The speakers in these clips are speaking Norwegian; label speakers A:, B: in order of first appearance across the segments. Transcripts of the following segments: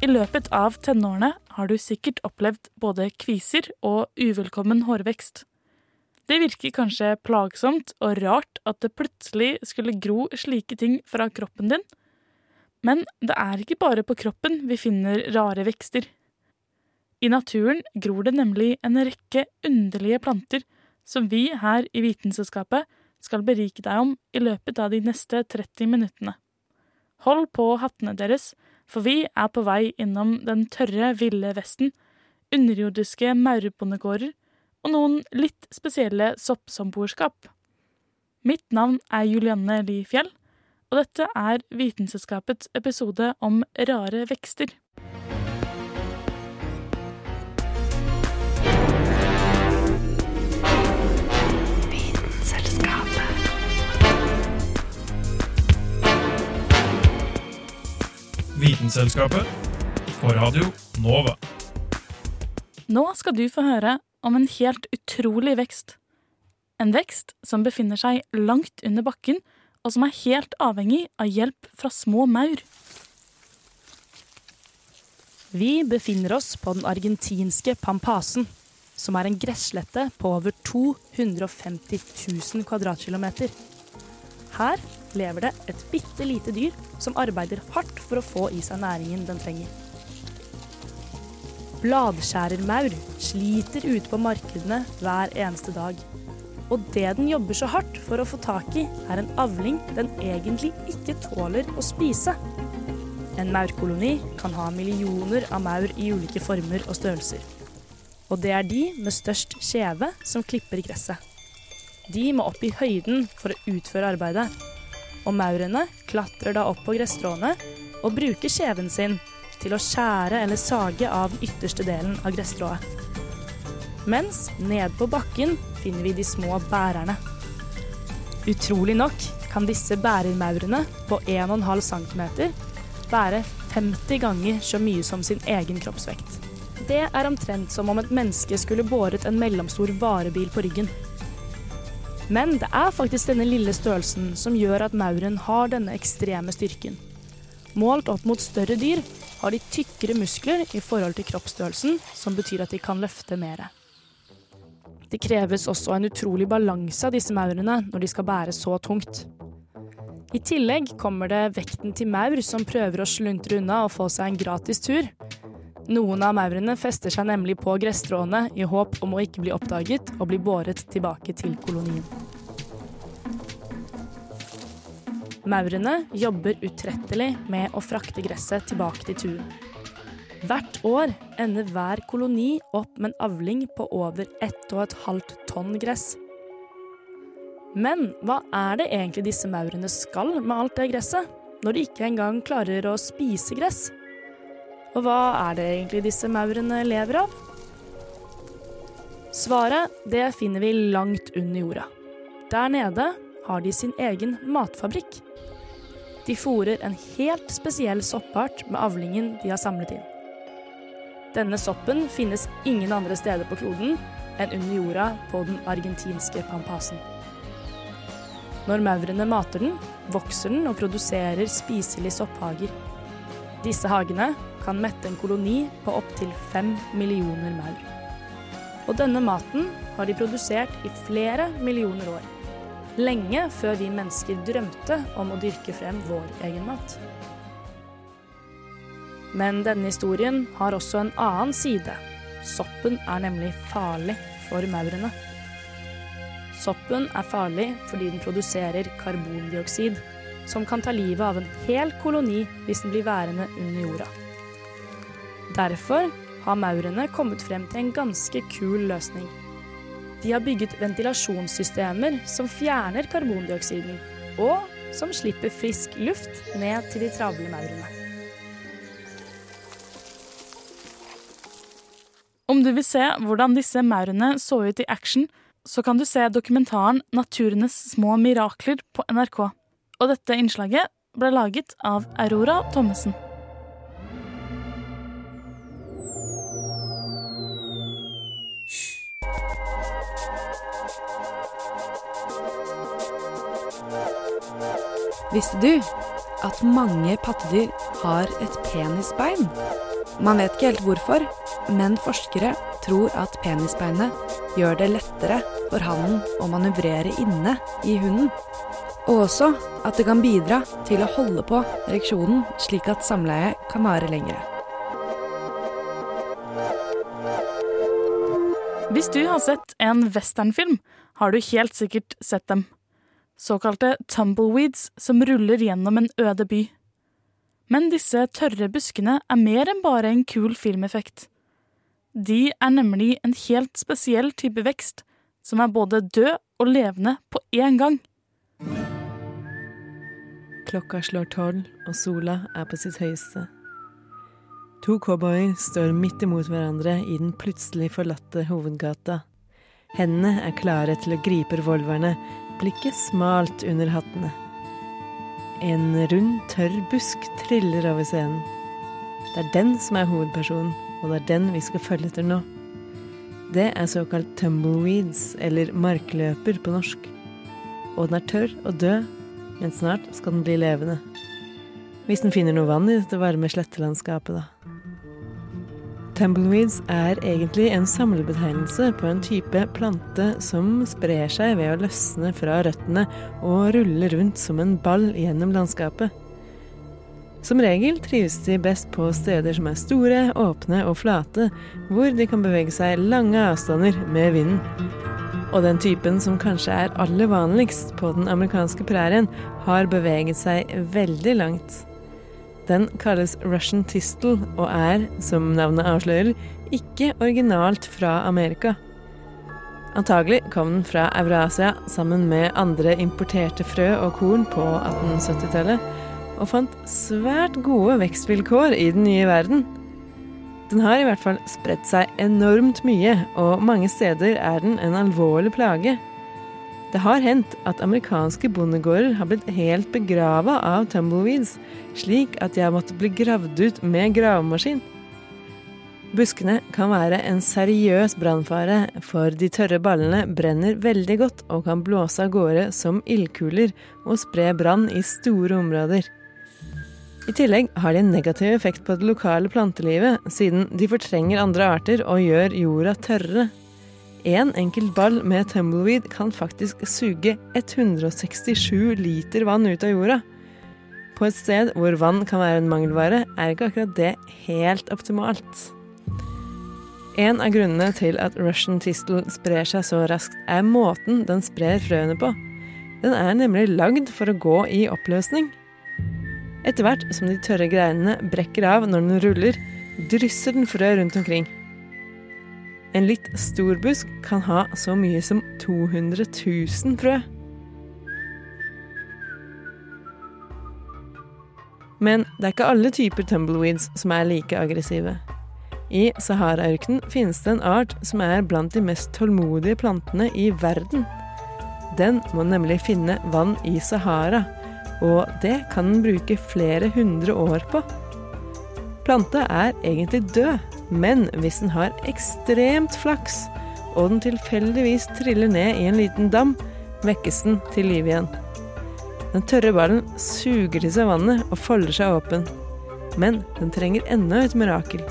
A: I løpet av tenårene har du sikkert opplevd både kviser og uvelkommen hårvekst. Det virker kanskje plagsomt og rart at det plutselig skulle gro slike ting fra kroppen din, men det er ikke bare på kroppen vi finner rare vekster. I naturen gror det nemlig en rekke underlige planter som vi her i Vitenselskapet skal berike deg om i løpet av de neste 30 minuttene. Hold på hattene deres, for vi er på vei innom den tørre, ville Vesten, underjordiske maurbondegårder og noen litt spesielle soppsamboerskap. Mitt navn er Julianne Li Fjell, og dette er Vitenselskapets episode om rare vekster.
B: Vitenselskapet på Radio Nova.
A: Nå skal du få høre om en helt utrolig vekst. En vekst som befinner seg langt under bakken, og som er helt avhengig av hjelp fra små maur.
C: Vi befinner oss på den argentinske Pampasen, som er en gresslette på over 250 000 kvadratkilometer. Her lever det et bitte lite dyr som arbeider hardt for å få i seg næringen den trenger. Bladskjærermaur sliter ute på markedene hver eneste dag. Og det den jobber så hardt for å få tak i, er en avling den egentlig ikke tåler å spise. En maurkoloni kan ha millioner av maur i ulike former og størrelser. Og det er de med størst kjeve som klipper gresset. De må opp i høyden for å utføre arbeidet. Og maurene klatrer da opp på gresstråene og bruker kjeven sin til å skjære eller sage av ytterste delen av gresstrået. Mens nede på bakken finner vi de små bærerne. Utrolig nok kan disse bærermaurene på 1,5 cm bære 50 ganger så mye som sin egen kroppsvekt. Det er omtrent som om et menneske skulle båret en mellomstor varebil på ryggen. Men det er faktisk denne lille størrelsen som gjør at mauren har denne ekstreme styrken. Målt opp mot større dyr har de tykkere muskler i forhold til kroppsstørrelsen, som betyr at de kan løfte mer. Det kreves også en utrolig balanse av disse maurene når de skal bære så tungt. I tillegg kommer det vekten til maur som prøver å sluntre unna og få seg en gratis tur. Noen av maurene fester seg nemlig på gresstråene i håp om å ikke bli oppdaget og bli båret tilbake til kolonien. Maurene jobber utrettelig med å frakte gresset tilbake til tuen. Hvert år ender hver koloni opp med en avling på over 1,5 tonn gress. Men hva er det egentlig disse maurene skal med alt det gresset, når de ikke engang klarer å spise gress? Og hva er det egentlig disse maurene lever av? Svaret det finner vi langt under jorda. Der nede har de sin egen matfabrikk. De fôrer en helt spesiell soppart med avlingen de har samlet inn. Denne soppen finnes ingen andre steder på kloden enn under jorda på den argentinske pampasen. Når maurene mater den, vokser den og produserer spiselige sopphager. Disse hagene kan mette en koloni på opptil fem millioner maur. Og denne maten har de produsert i flere millioner år. Lenge før vi mennesker drømte om å dyrke frem vår egen mat. Men denne historien har også en annen side. Soppen er nemlig farlig for maurene. Soppen er farlig fordi den produserer karbondioksid, som kan ta livet av en hel koloni hvis den blir værende under jorda. Derfor har maurene kommet frem til en ganske kul løsning. De har bygget ventilasjonssystemer som fjerner karbondioksiden, og som slipper frisk luft ned til de travle maurene.
A: Om du vil se hvordan disse maurene så ut i action, så kan du se dokumentaren 'Naturenes små mirakler' på NRK. Og dette innslaget ble laget av Aurora Thommessen.
D: Visste du at mange pattedyr har et penisbein? Man vet ikke helt hvorfor, men forskere tror at penisbeinet gjør det lettere for hannen å manøvrere inne i hunden. Og også at det kan bidra til å holde på ereksjonen, slik at samleiet kan vare lengre.
A: Hvis du har sett en westernfilm, har du helt sikkert sett dem. Såkalte tumbleweeds som ruller gjennom en øde by. Men disse tørre buskene er mer enn bare en kul filmeffekt. De er nemlig en helt spesiell type vekst, som er både død og levende på én gang.
E: Klokka slår tolv, og sola er på sitt høyeste. To cowboyer står midt imot hverandre i den plutselig forlatte hovedgata. Hendene er klare til å gripe revolverne, blikket smalt under hattene. En rund, tørr busk triller over scenen. Det er den som er hovedpersonen, og det er den vi skal følge etter nå. Det er såkalt tumbleweeds, eller markløper på norsk. Og den er tørr og død, men snart skal den bli levende. Hvis den finner noe vann i dette varme slettelandskapet, da. Tumbleweeds er egentlig en samlebetegnelse på en type plante som sprer seg ved å løsne fra røttene og rulle rundt som en ball gjennom landskapet. Som regel trives de best på steder som er store, åpne og flate, hvor de kan bevege seg lange avstander med vinden. Og den typen som kanskje er aller vanligst på den amerikanske prærien, har beveget seg veldig langt. Den kalles Russian Tistel og er, som navnet avslører, ikke originalt fra Amerika. Antagelig kom den fra Eurasia sammen med andre importerte frø og korn på 1870-tallet, og fant svært gode vekstvilkår i den nye verden. Den har i hvert fall spredt seg enormt mye, og mange steder er den en alvorlig plage. Det har hendt at amerikanske bondegårder har blitt helt begrava av tumbleweeds, slik at de har måttet bli gravd ut med gravemaskin. Buskene kan være en seriøs brannfare, for de tørre ballene brenner veldig godt og kan blåse av gårde som ildkuler og spre brann i store områder. I tillegg har de en negativ effekt på det lokale plantelivet, siden de fortrenger andre arter og gjør jorda tørrere. En enkelt ball med tumbleweed kan faktisk suge 167 liter vann ut av jorda. På et sted hvor vann kan være en mangelvare, er ikke akkurat det helt optimalt. En av grunnene til at Russian Tistel sprer seg så raskt, er måten den sprer frøene på. Den er nemlig lagd for å gå i oppløsning. Etter hvert som de tørre greinene brekker av når den ruller, drysser den frø rundt omkring. En litt stor busk kan ha så mye som 200 000 frø. Men det er ikke alle typer tumbleweeds som er like aggressive. I Sahara-ørkenen finnes det en art som er blant de mest tålmodige plantene i verden. Den må nemlig finne vann i Sahara, og det kan den bruke flere hundre år på. Planta er egentlig død, men hvis den har ekstremt flaks, og den tilfeldigvis triller ned i en liten dam, vekkes den til liv igjen. Den tørre ballen suger til seg vannet og folder seg åpen. Men den trenger enda et mirakel.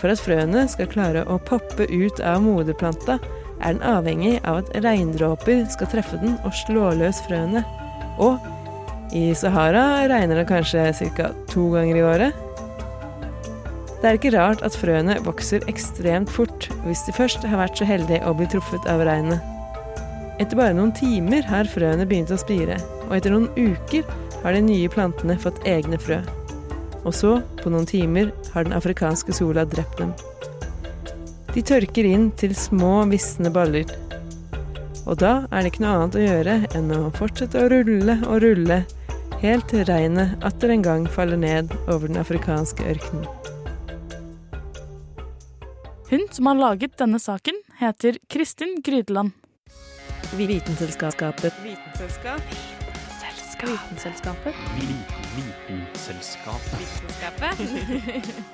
E: For at frøene skal klare å poppe ut av moderplanta, er den avhengig av at regndråper skal treffe den og slå løs frøene. Og i Sahara regner det kanskje ca. to ganger i året. Det er ikke rart at frøene vokser ekstremt fort hvis de først har vært så heldige å bli truffet av regnet. Etter bare noen timer har frøene begynt å spire, og etter noen uker har de nye plantene fått egne frø. Og så, på noen timer, har den afrikanske sola drept dem. De tørker inn til små, visne baller. Og da er det ikke noe annet å gjøre enn å fortsette å rulle og rulle, helt til regnet atter en gang faller ned over den afrikanske ørkenen.
A: Hun som har laget denne saken, heter Kristin Grydeland.
E: Vitenselskapet.
C: Vitenselskap. Vitenselskapet.
F: Vitenselskapet.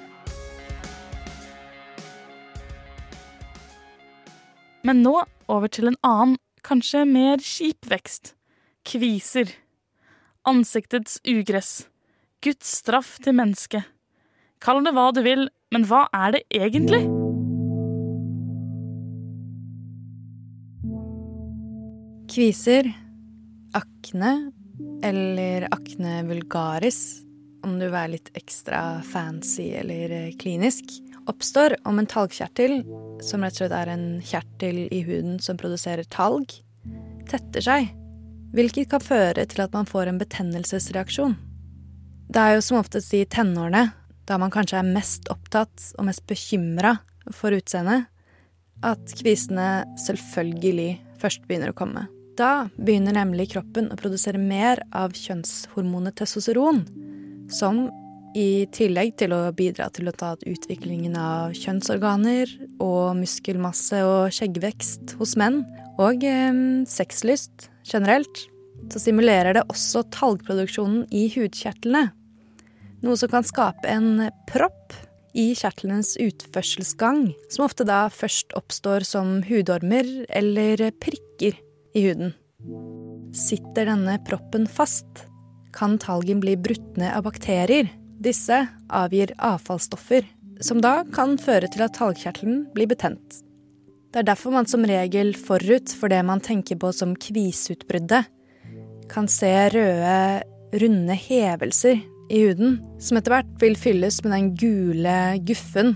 A: Men nå over til en annen, kanskje mer kjip vekst. Kviser. Ansiktets ugress. Guds straff til mennesket. Kall det hva du vil, men hva er det egentlig?
D: Kviser, akne eller akne vulgaris, om du er litt ekstra fancy eller klinisk, oppstår om en talgkjertel, som rett og slett er en kjertel i huden som produserer talg, tetter seg, hvilket kan føre til at man får en betennelsesreaksjon. Det er jo som oftest i tenårene, da man kanskje er mest opptatt og mest bekymra for utseendet, at kvisene selvfølgelig først begynner å komme. Da begynner nemlig kroppen å produsere mer av kjønnshormonet testosteron, som i tillegg til å bidra til å ta utviklingen av kjønnsorganer og muskelmasse og skjeggvekst hos menn, og eh, sexlyst generelt, så stimulerer det også talgproduksjonen i hudkjertlene. Noe som kan skape en propp i kjertlenes utførselsgang, som ofte da først oppstår som hudormer eller prikker i huden. Sitter denne proppen fast, kan talgen bli brutt ned av bakterier. Disse avgir avfallsstoffer, som da kan føre til at talgkjertelen blir betent. Det er derfor man som regel forut for det man tenker på som kviseutbruddet, kan se røde, runde hevelser i huden, som etter hvert vil fylles med den gule guffen,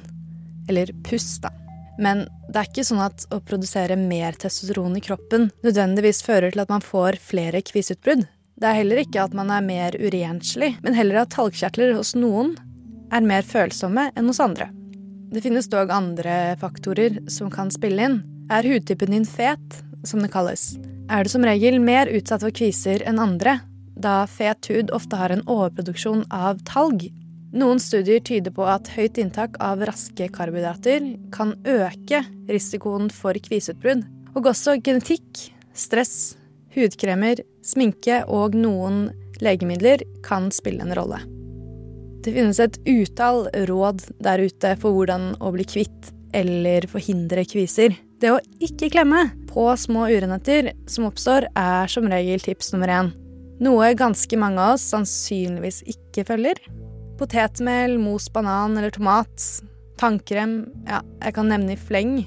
D: eller puss, da. Men det er ikke sånn at å produsere mer testosteron i kroppen nødvendigvis fører til at man får flere kviseutbrudd. Det er heller ikke at man er mer urenslig, men heller at talgkjertler hos noen er mer følsomme enn hos andre. Det finnes dog andre faktorer som kan spille inn. Er hudtypen din fet, som det kalles, er du som regel mer utsatt for kviser enn andre, da fet hud ofte har en overproduksjon av talg. Noen studier tyder på at høyt inntak av raske karbohydrater kan øke risikoen for kviseutbrudd. Og også genetikk, stress, hudkremer, sminke og noen legemidler kan spille en rolle. Det finnes et utall råd der ute for hvordan å bli kvitt eller forhindre kviser. Det å ikke klemme på små urenheter som oppstår, er som regel tips nummer én. Noe ganske mange av oss sannsynligvis ikke følger. Potetmel, mos banan eller tomat, tannkrem, ja, jeg kan nevne i fleng,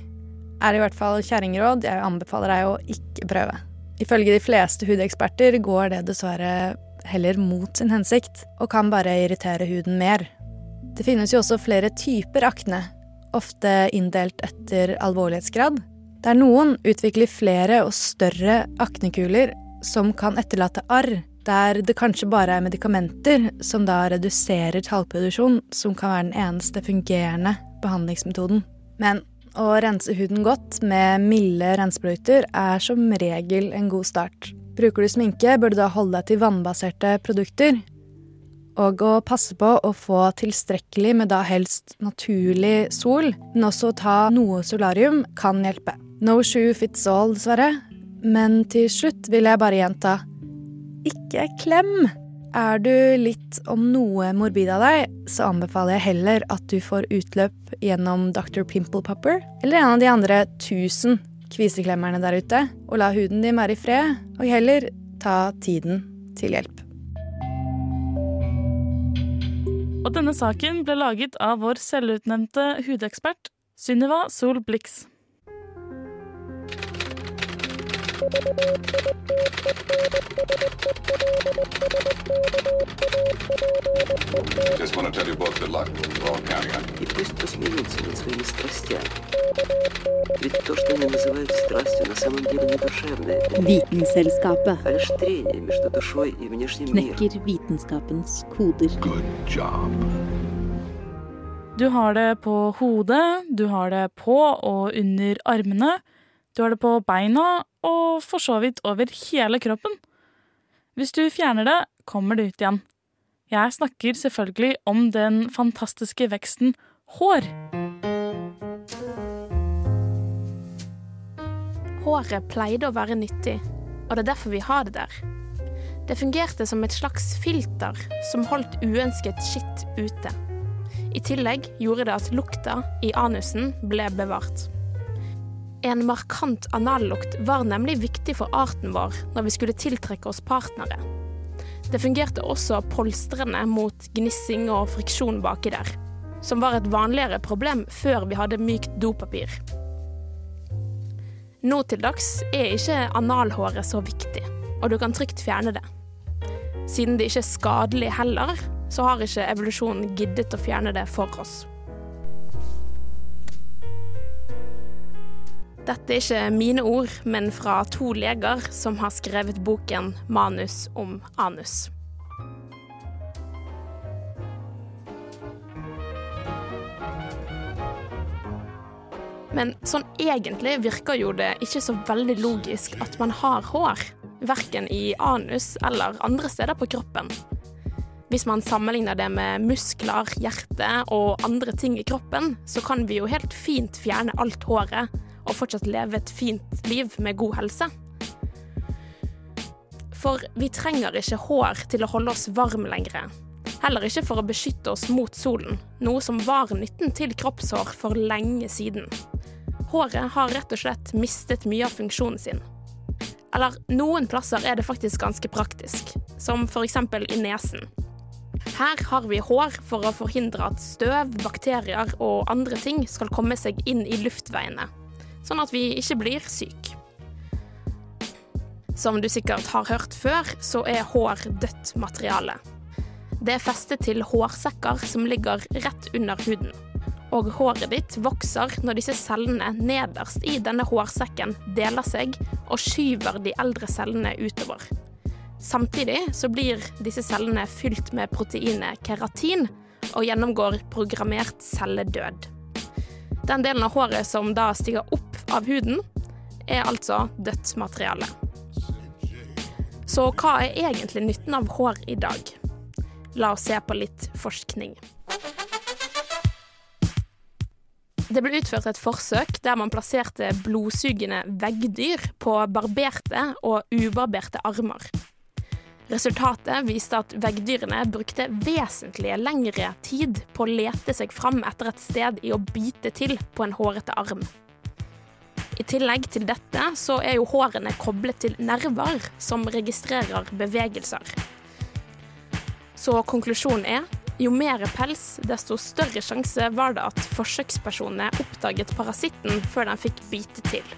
D: er i hvert fall kjerringråd jeg anbefaler deg å ikke prøve. Ifølge de fleste hudeksperter går det dessverre heller mot sin hensikt, og kan bare irritere huden mer. Det finnes jo også flere typer akne, ofte inndelt etter alvorlighetsgrad, der noen utvikler flere og større aknekuler som kan etterlate arr, der det kanskje bare er medikamenter som da reduserer tallproduksjon, som kan være den eneste fungerende behandlingsmetoden. Men å rense huden godt med milde renseprodukter er som regel en god start. Bruker du sminke, bør du da holde deg til vannbaserte produkter. Og å passe på å få tilstrekkelig med da helst naturlig sol, men også ta noe solarium kan hjelpe. No shoe fits all, dessverre. Men til slutt vil jeg bare gjenta ikke klem! Er du litt om noe morbid av deg, så anbefaler jeg heller at du får utløp gjennom Dr. Pimple Popper eller en av de andre tusen kviseklemmerne der ute, og la huden din være i fred, og heller ta tiden til hjelp.
A: Og denne saken ble laget av vår selvutnevnte hudekspert Sunniva Sol Blix.
G: И пусть посмеются над своими страстями. Ведь то, что они называют страстью, на самом деле не душевное,
H: Vitenselskapet
G: а лишь трение между душой и внешним миром.
H: knekker vitenskapens koder.
I: Good job.
A: Du har det på hodet, du har det på og under armene, du har det på beina og for så vidt over hele kroppen. Hvis du fjerner det, kommer det ut igjen. Jeg snakker selvfølgelig om den fantastiske veksten hår.
J: Håret pleide å være nyttig, og det er derfor vi har det der. Det fungerte som et slags filter som holdt uønsket skitt ute. I tillegg gjorde det at lukta i anusen ble bevart. En markant anallukt var nemlig viktig for arten vår når vi skulle tiltrekke oss partnere. Det fungerte også polstrende mot gnissing og friksjon baki der, som var et vanligere problem før vi hadde mykt dopapir. Nå til dags er ikke analhåret så viktig, og du kan trygt fjerne det. Siden det ikke er skadelig heller, så har ikke evolusjonen giddet å fjerne det for oss. Dette er ikke mine ord, men fra to leger som har skrevet boken 'Manus om anus'. Men sånn egentlig virker jo det ikke så veldig logisk at man har hår. Verken i anus eller andre steder på kroppen. Hvis man sammenligner det med muskler, hjerte og andre ting i kroppen, så kan vi jo helt fint fjerne alt håret og fortsatt leve et fint liv med god helse. For vi trenger ikke hår til å holde oss varme lenger. Heller ikke for å beskytte oss mot solen, noe som var nytten til kroppshår for lenge siden. Håret har rett og slett mistet mye av funksjonen sin. Eller noen plasser er det faktisk ganske praktisk, som f.eks. i nesen. Her har vi hår for å forhindre at støv, bakterier og andre ting skal komme seg inn i luftveiene, sånn at vi ikke blir syke. Som du sikkert har hørt før, så er hår dødt materiale. Det er festet til hårsekker som ligger rett under huden. Og håret ditt vokser når disse cellene nederst i denne hårsekken deler seg og skyver de eldre cellene utover. Samtidig så blir disse cellene fylt med proteinet keratin og gjennomgår programmert celledød. Den delen av håret som da stiger opp av huden, er altså dødt materiale. Så hva er egentlig nytten av hår i dag? La oss se på litt forskning. Det ble utført et forsøk der man plasserte blodsugende veggdyr på barberte og ubarberte armer. Resultatet viste at veggdyrene brukte vesentlig lengre tid på å lete seg fram etter et sted i å bite til på en hårete arm. I tillegg til dette så er jo hårene koblet til nerver som registrerer bevegelser. Så konklusjonen er jo mer pels, desto større sjanse var det at forsøkspersonene oppdaget parasitten før den fikk bite til.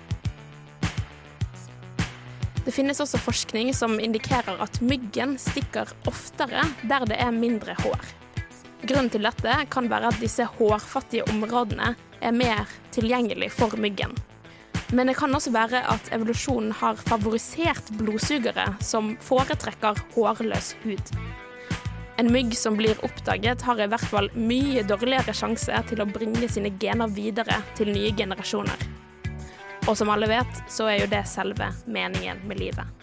J: Det finnes også forskning som indikerer at myggen stikker oftere der det er mindre hår. Grunnen til dette kan være at disse hårfattige områdene er mer tilgjengelig for myggen. Men det kan også være at evolusjonen har favorisert blodsugere som foretrekker hårløs hud. En mygg som blir oppdaget, har i hvert fall mye dårligere sjanse til å bringe sine gener videre til nye generasjoner. Og som alle vet, så er jo det selve meningen med livet.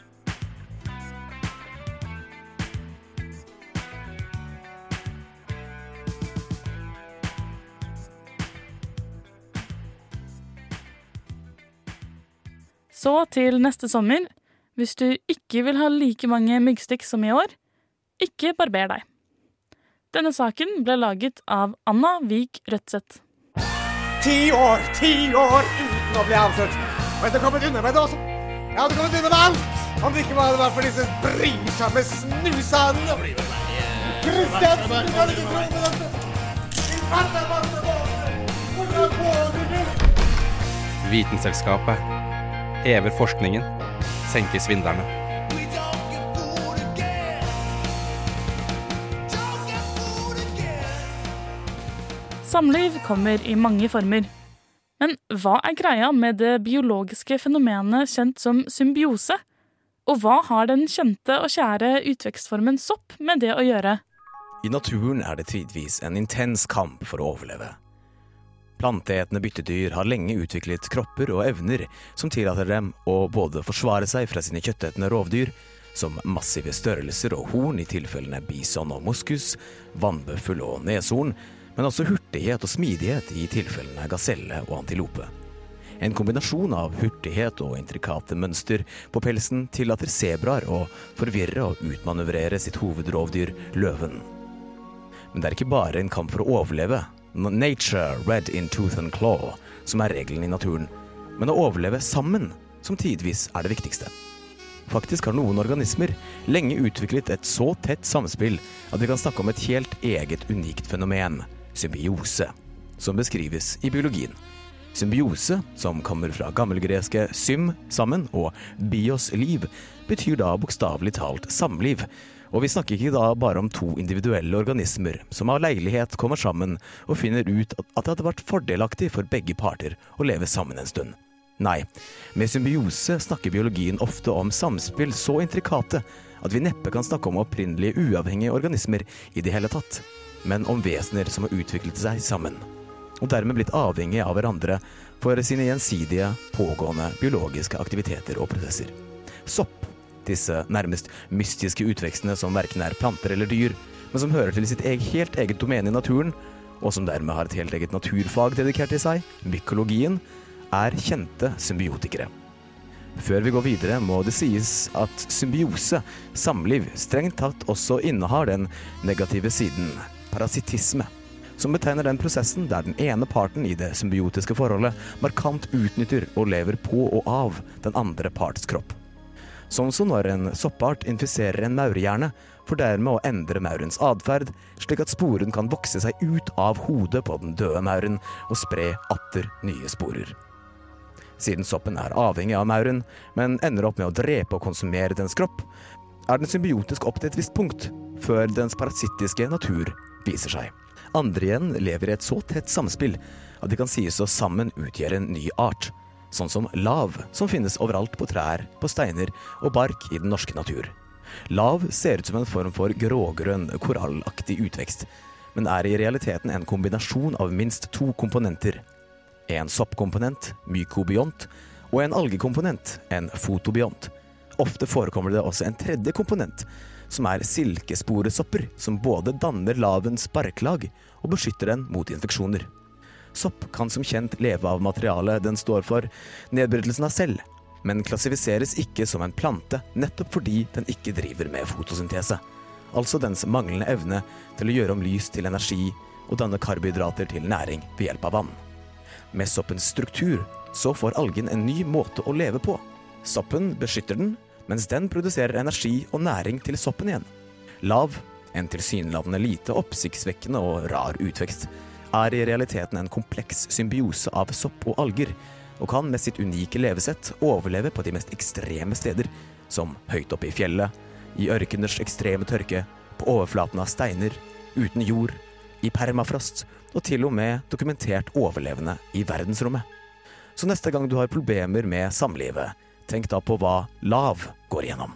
A: Så til neste sommer. Hvis du ikke vil ha like mange myggstikk som i år, ikke barber deg. Denne saken ble laget av Anna Vik Rødseth.
K: Ti år, ti år uten blir jeg avslørt. Og jeg hadde kommet unna med det også. Jeg hadde kommet unna med alt. Om det ikke var for disse brysomme snusene. Kristian, du kan ikke tro på dette. Din farte masse Hvordan våger du?
L: Vitenselskapet hever forskningen, senker svindlerne.
A: Samliv kommer i mange former. Men hva er greia med det biologiske fenomenet kjent som symbiose? Og hva har den kjente og kjære utvekstformen sopp med det å gjøre?
M: I naturen er det tidvis en intens kamp for å overleve. Planteetende byttedyr har lenge utviklet kropper og evner som tillater dem å både forsvare seg fra sine kjøttetende rovdyr, som massive størrelser og horn i tilfellene bison og moskus, vannbøffel og neshorn, men også hurtighet og smidighet i tilfellene gaselle og antilope. En kombinasjon av hurtighet og intrikate mønster på pelsen tillater sebraer å forvirre og utmanøvrere sitt hovedrovdyr, løven. Men det er ikke bare en kamp for å overleve, nature red in tooth and claw, som er regelen i naturen, men å overleve sammen, som tidvis er det viktigste. Faktisk har noen organismer lenge utviklet et så tett samspill at vi kan snakke om et helt eget unikt fenomen, symbiose, som beskrives i biologien. Symbiose, som kommer fra gammelgreske sym, sammen, og bios, liv, betyr da bokstavelig talt samliv. Og vi snakker ikke da bare om to individuelle organismer som av leilighet kommer sammen og finner ut at det hadde vært fordelaktig for begge parter å leve sammen en stund. Nei, med symbiose snakker biologien ofte om samspill så intrikate at vi neppe kan snakke om opprinnelige uavhengige organismer i det hele tatt, men om vesener som har utviklet seg sammen, og dermed blitt avhengige av hverandre for sine gjensidige, pågående biologiske aktiviteter og prosesser. Sopp, disse nærmest mystiske utvekstene som verken er planter eller dyr, men som hører til sitt helt eget domene i naturen, og som dermed har et helt eget naturfag dedikert til seg, mykologien, er kjente symbiotikere. Før vi går videre, må det sies at symbiose, samliv, strengt tatt også innehar den negative siden, parasittisme, som betegner den prosessen der den ene parten i det symbiotiske forholdet markant utnytter og lever på og av den andre parts kropp. Sånn som når en soppart infiserer en maurhjerne, for dermed å endre maurens atferd, slik at sporen kan vokse seg ut av hodet på den døde mauren og spre atter nye sporer. Siden soppen er avhengig av mauren, men ender opp med å drepe og konsumere dens kropp, er den symbiotisk opp til et visst punkt, før dens parasittiske natur viser seg. Andre igjen lever i et så tett samspill at de kan sies å sammen utgjøre en ny art, sånn som lav, som finnes overalt på trær, på steiner og bark i den norske natur. Lav ser ut som en form for grågrønn, korallaktig utvekst, men er i realiteten en kombinasjon av minst to komponenter. En soppkomponent, mykobiont, og en algekomponent, en fotobiont. Ofte forekommer det også en tredje komponent, som er silkesporesopper, som både danner lavens barklag og beskytter den mot infeksjoner. Sopp kan som kjent leve av materialet den står for, nedbrytelsen av selv, men klassifiseres ikke som en plante nettopp fordi den ikke driver med fotosyntese. Altså dens manglende evne til å gjøre om lys til energi og danne karbohydrater til næring ved hjelp av vann. Med soppens struktur så får algen en ny måte å leve på. Soppen beskytter den, mens den produserer energi og næring til soppen igjen. Lav, en tilsynelatende lite oppsiktsvekkende og rar utvekst, er i realiteten en kompleks symbiose av sopp og alger, og kan med sitt unike levesett overleve på de mest ekstreme steder, som høyt oppe i fjellet, i ørkeners ekstreme tørke, på overflaten av steiner, uten jord, i permafrost og til og med dokumentert overlevende i verdensrommet. Så neste gang du har problemer med samlivet, tenk da på hva lav går igjennom.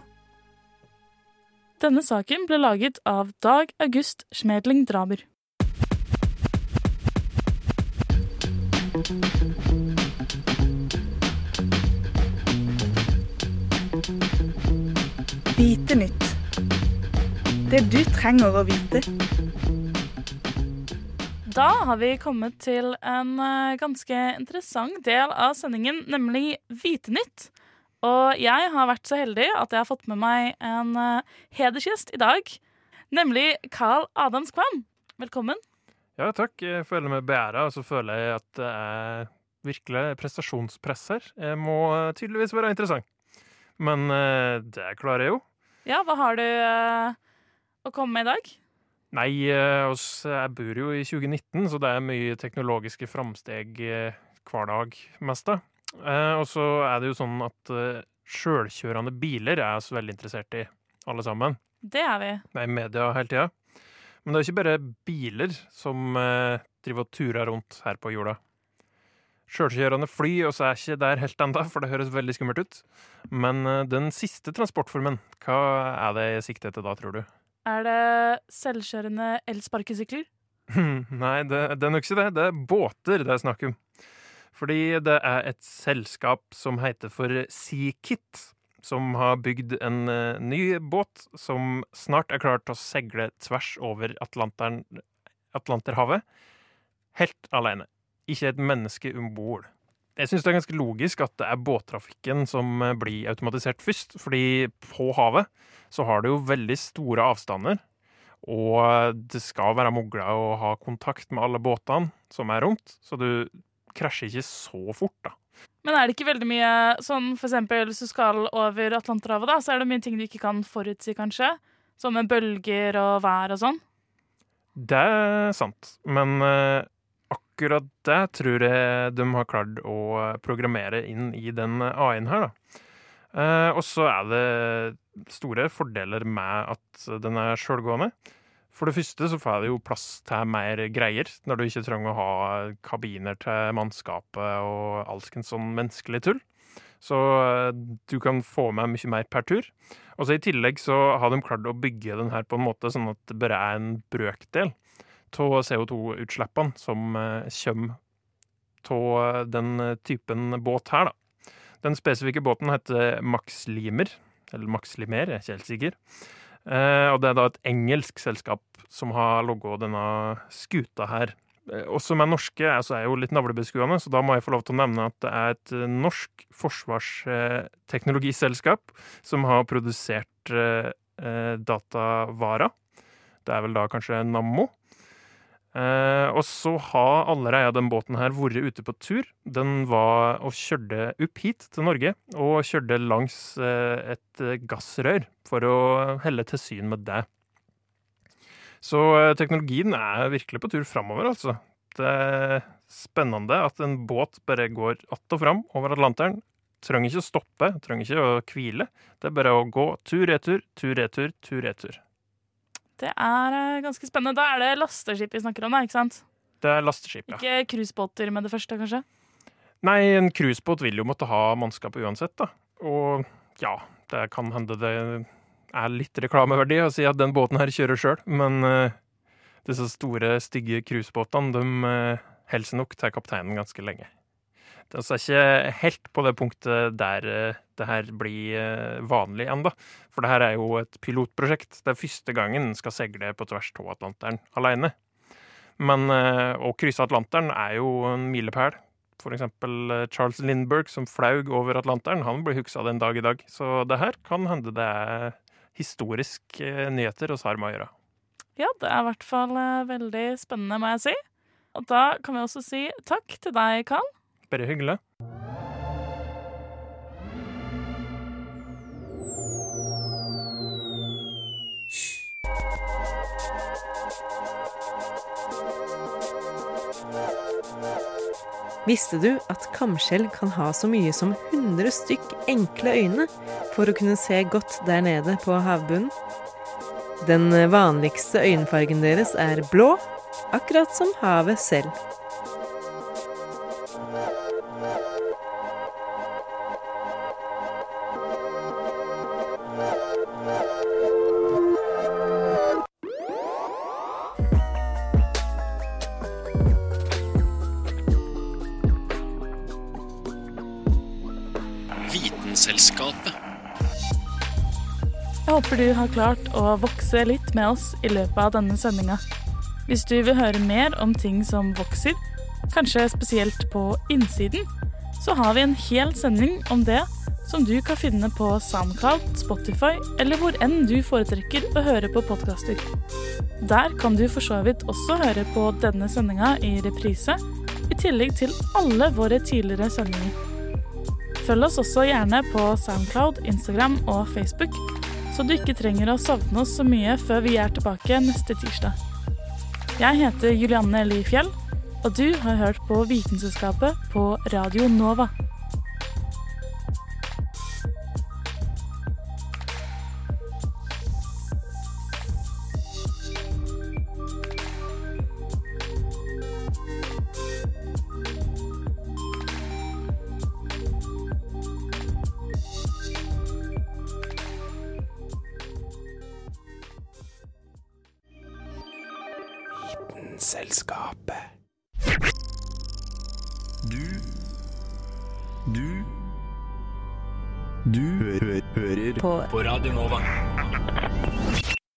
A: Denne saken ble laget av Dag August Schmedling Draber.
N: Vite nytt. Det du trenger å vite.
A: Da har vi kommet til en eh, ganske interessant del av sendingen, nemlig Vitenytt. Og jeg har vært så heldig at jeg har fått med meg en eh, hedersgjest i dag. Nemlig Carl Adams Kvam. Velkommen.
O: Ja, takk. Jeg føler meg beæra, og så føler jeg at det er virkelig prestasjonspress her. Jeg må eh, tydeligvis være interessant. Men eh, det klarer jeg jo.
A: Ja, hva har du eh, å komme med i dag?
O: Nei, eh, jeg bor jo i 2019, så det er mye teknologiske framsteg eh, hver dag, mest da. Eh, Og så er det jo sånn at eh, sjølkjørende biler er vi veldig interessert i, alle sammen.
A: Det er vi.
O: Det er i media hele tida. Men det er ikke bare biler som eh, driver og turer rundt her på jorda. Sjølkjørende fly også er ikke der helt enda, for det høres veldig skummelt ut. Men eh, den siste transportformen, hva er det jeg sikter etter da, tror du?
A: Er det selvkjørende elsparkesykler?
O: Nei, det, det er nok ikke det. Det er båter det er snakk om. Fordi det er et selskap som heter for Seakit, som har bygd en eh, ny båt som snart er klar til å seile tvers over Atlanterhavet. Helt alene. Ikke et menneske om bord. Jeg syns det er ganske logisk at det er båttrafikken som eh, blir automatisert først. Fordi på havet så har det jo veldig store avstander. Og det skal være mulig å ha kontakt med alle båtene som er rundt, så du krasjer ikke så fort, da.
A: Men er det ikke veldig mye sånn for eksempel hvis du skal over Atlanterhavet, da, så er det mye ting du ikke kan forutsi, kanskje? Sånn med bølger og vær og sånn?
O: Det er sant, men uh, akkurat det tror jeg de har klart å programmere inn i den AI-en her, da. Uh, og så er det store fordeler med at den er sjølgående. For det første så får jeg jo plass til mer greier, når du ikke trenger å ha kabiner til mannskapet og alskens sånn menneskelig tull. Så eh, du kan få med mye mer per tur. Og så I tillegg så har de klart å bygge den her på en måte sånn at det bare er en brøkdel av CO2-utslippene som eh, kommer av den typen båt her, da. Den spesifikke båten heter Max Limer, eller Max Limer, jeg er ikke helt sikker. Eh, og det er da et engelsk selskap som har logga denne skuta her. Og som er norske altså er jo litt navlebeskuende, så da må jeg få lov til å nevne at det er et eh, norsk forsvarsteknologiselskap som har produsert eh, eh, Datavara. Det er vel da kanskje Nammo. Eh, og så har allerede den båten her vært ute på tur. Den var og kjørte opp hit til Norge, og kjørte langs eh, et gassrør for å helle til syn med det. Så eh, teknologien er virkelig på tur framover, altså. Det er spennende at en båt bare går att og fram over Atlanteren. Trenger ikke å stoppe, trenger ikke å hvile. Det er bare å gå tur-retur, tur-retur, tur-retur.
A: Det er eh, ganske spennende. Da er det lasteskip vi snakker om, da, ikke sant?
O: Det er lasteskip, ja.
A: Ikke cruisebåter med det første, kanskje?
O: Nei, en cruisebåt vil jo måtte ha mannskap uansett, da. Og ja, det kan hende det er litt reklameverdig å si at den båten her kjører sjøl, men uh, disse store, stygge cruisebåtene, de uh, holder nok til kapteinen ganske lenge. Det er ikke helt på det punktet der uh, det her blir vanlig ennå. For det her er jo et pilotprosjekt. Det er første gangen en skal seile på tvers av Atlanteren alene. Men å krysse Atlanteren er jo en milepæl. For eksempel Charles Lindberg, som flaug over Atlanteren, han blir huksa den dag i dag. Så det her kan hende det er historiske nyheter hos Harm å gjøre.
A: Ja, det er i hvert fall veldig spennende, må jeg si. Og da kan vi også si takk til deg, Karl.
O: Bare hyggelig.
E: Visste du at kamskjell kan ha så mye som 100 stykk enkle øyne for å kunne se godt der nede på havbunnen? Den vanligste øyenfargen deres er blå, akkurat som havet selv.
A: Håper du har klart å vokse litt med oss i løpet av denne sendinga. Hvis du vil høre mer om ting som vokser, kanskje spesielt på innsiden, så har vi en hel sending om det som du kan finne på Soundcloud, Spotify eller hvor enn du foretrekker å høre på podkaster. Der kan du for så vidt også høre på denne sendinga i reprise, i tillegg til alle våre tidligere sendinger. Følg oss også gjerne på Soundcloud, Instagram og Facebook, så du ikke trenger å savne oss så mye før vi er tilbake neste tirsdag. Jeg heter Julianne Li Fjell, og du har hørt på
P: Vitenskapet
Q: på Radio Nova.